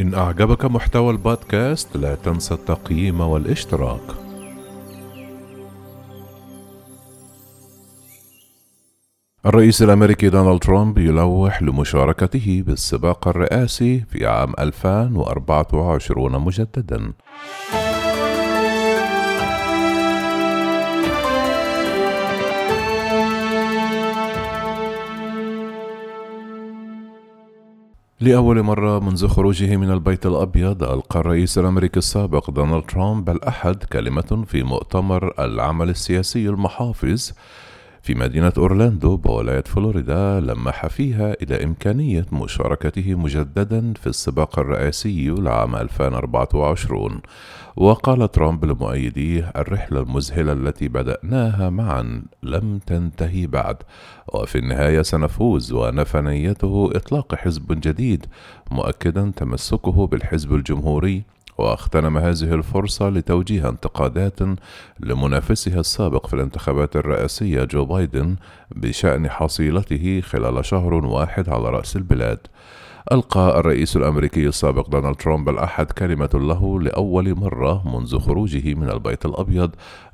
إن أعجبك محتوى البودكاست لا تنسى التقييم والاشتراك. الرئيس الأمريكي دونالد ترامب يلوح لمشاركته بالسباق الرئاسي في عام 2024 مجددا. لأول مرة منذ خروجه من البيت الأبيض ألقى الرئيس الأمريكي السابق دونالد ترامب الأحد كلمة في مؤتمر العمل السياسي المحافظ؟ في مدينة أورلاندو بولاية فلوريدا لمح فيها إلى إمكانية مشاركته مجددا في السباق الرئاسي لعام 2024 وقال ترامب لمؤيديه الرحلة المذهلة التي بدأناها معا لم تنتهي بعد. وفي النهاية سنفوز ونفى نيته إطلاق حزب جديد مؤكدا تمسكه بالحزب الجمهوري. واغتنم هذه الفرصة لتوجيه انتقادات لمنافسها السابق في الانتخابات الرئاسية جو بايدن بشأن حصيلته خلال شهر واحد على رأس البلاد. ألقى الرئيس الأمريكي السابق دونالد ترامب الأحد كلمة له لأول مرة منذ خروجه من البيت الأبيض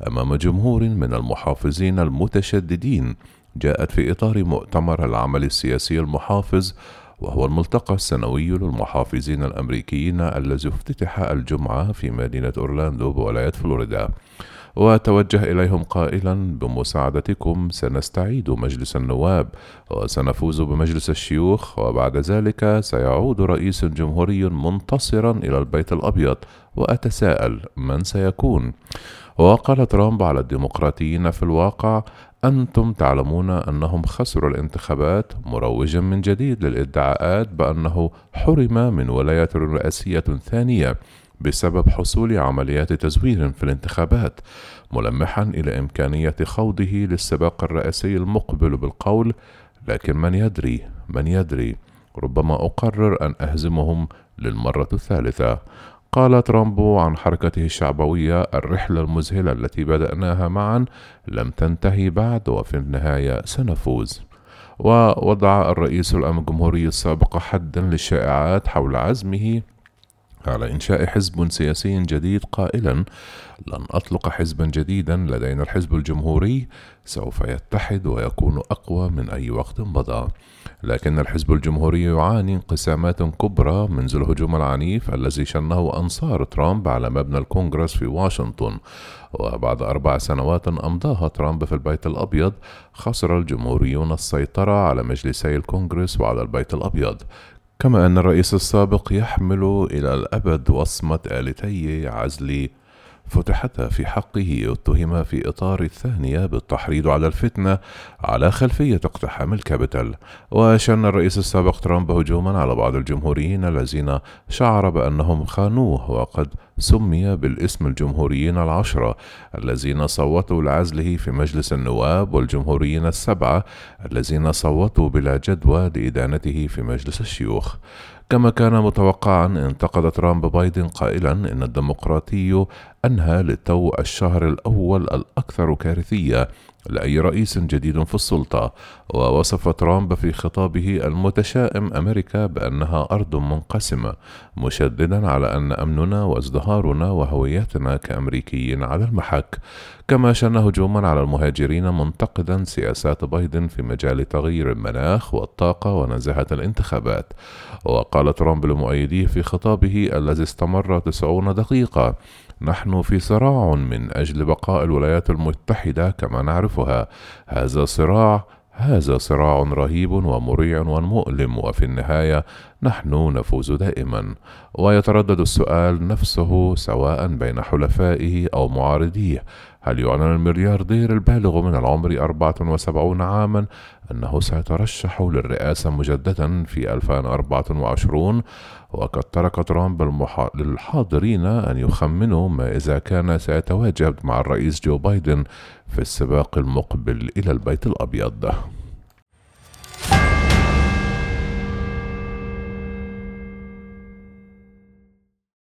أمام جمهور من المحافظين المتشددين جاءت في إطار مؤتمر العمل السياسي المحافظ وهو الملتقى السنوي للمحافظين الأمريكيين الذي افتتح الجمعة في مدينة أورلاندو بولاية فلوريدا. وتوجه إليهم قائلا بمساعدتكم سنستعيد مجلس النواب وسنفوز بمجلس الشيوخ وبعد ذلك سيعود رئيس جمهوري منتصرا إلى البيت الأبيض وأتساءل من سيكون. وقال ترامب على الديمقراطيين في الواقع أنتم تعلمون أنهم خسروا الانتخابات مروجا من جديد للإدعاءات بأنه حرم من ولاية رئاسية ثانية بسبب حصول عمليات تزوير في الانتخابات ملمحا إلى إمكانية خوضه للسباق الرئاسي المقبل بالقول لكن من يدري من يدري؟ ربما أقرر أن أهزمهم للمرة الثالثة. قال ترامب عن حركته الشعبوية الرحلة المذهلة التي بدأناها معا لم تنتهي بعد وفي النهاية سنفوز. ووضع الرئيس الجمهوري السابق حدا للشائعات حول عزمه على إنشاء حزب سياسي جديد قائلا لن أطلق حزبا جديدا لدينا الحزب الجمهوري سوف يتحد ويكون أقوى من أي وقت مضى. لكن الحزب الجمهوري يعاني انقسامات كبرى منذ الهجوم العنيف الذي شنه أنصار ترامب على مبنى الكونغرس في واشنطن. وبعد أربع سنوات أمضاها ترامب في البيت الأبيض خسر الجمهوريون السيطرة على مجلسي الكونغرس وعلى البيت الأبيض. كما أن الرئيس السابق يحمل إلى الأبد وصمة آلتي عزل فتحتا في حقه اتهم في إطار الثانية بالتحريض على الفتنة على خلفية اقتحام الكابيتال. وشن الرئيس السابق ترامب هجوما على بعض الجمهوريين الذين شعر بأنهم خانوه وقد سمي بالاسم الجمهوريين العشرة الذين صوتوا لعزله في مجلس النواب والجمهوريين السبعة الذين صوتوا بلا جدوى لإدانته في مجلس الشيوخ. كما كان متوقعا انتقد ترامب بايدن قائلا إن الديمقراطي أنهى للتو الشهر الأول الأكثر كارثية لأي رئيس جديد في السلطة. ووصف ترامب في خطابه المتشائم أمريكا بأنها أرض منقسمة مشددا على أن أمننا وازدهارنا وهويتنا كامريكيين على المحك. كما شن هجوما على المهاجرين منتقدا سياسات بايدن في مجال تغيير المناخ والطاقة ونزاهة الانتخابات. وقال ترامب لمؤيديه في خطابه الذي استمر تسعون دقيقة نحن في صراع من أجل بقاء الولايات المتحدة كما نعرفها. هذا صراع هذا صراع رهيب ومريع ومؤلم وفي النهاية نحن نفوز دائما. ويتردد السؤال نفسه سواء بين حلفائه أو معارضيه. هل يعلن الملياردير البالغ من العمر 74 عاما أنه سيترشح للرئاسة مجددا في 2024 وقد ترك ترامب المح... للحاضرين أن يخمنوا ما إذا كان سيتواجد مع الرئيس جو بايدن في السباق المقبل إلى البيت الأبيض.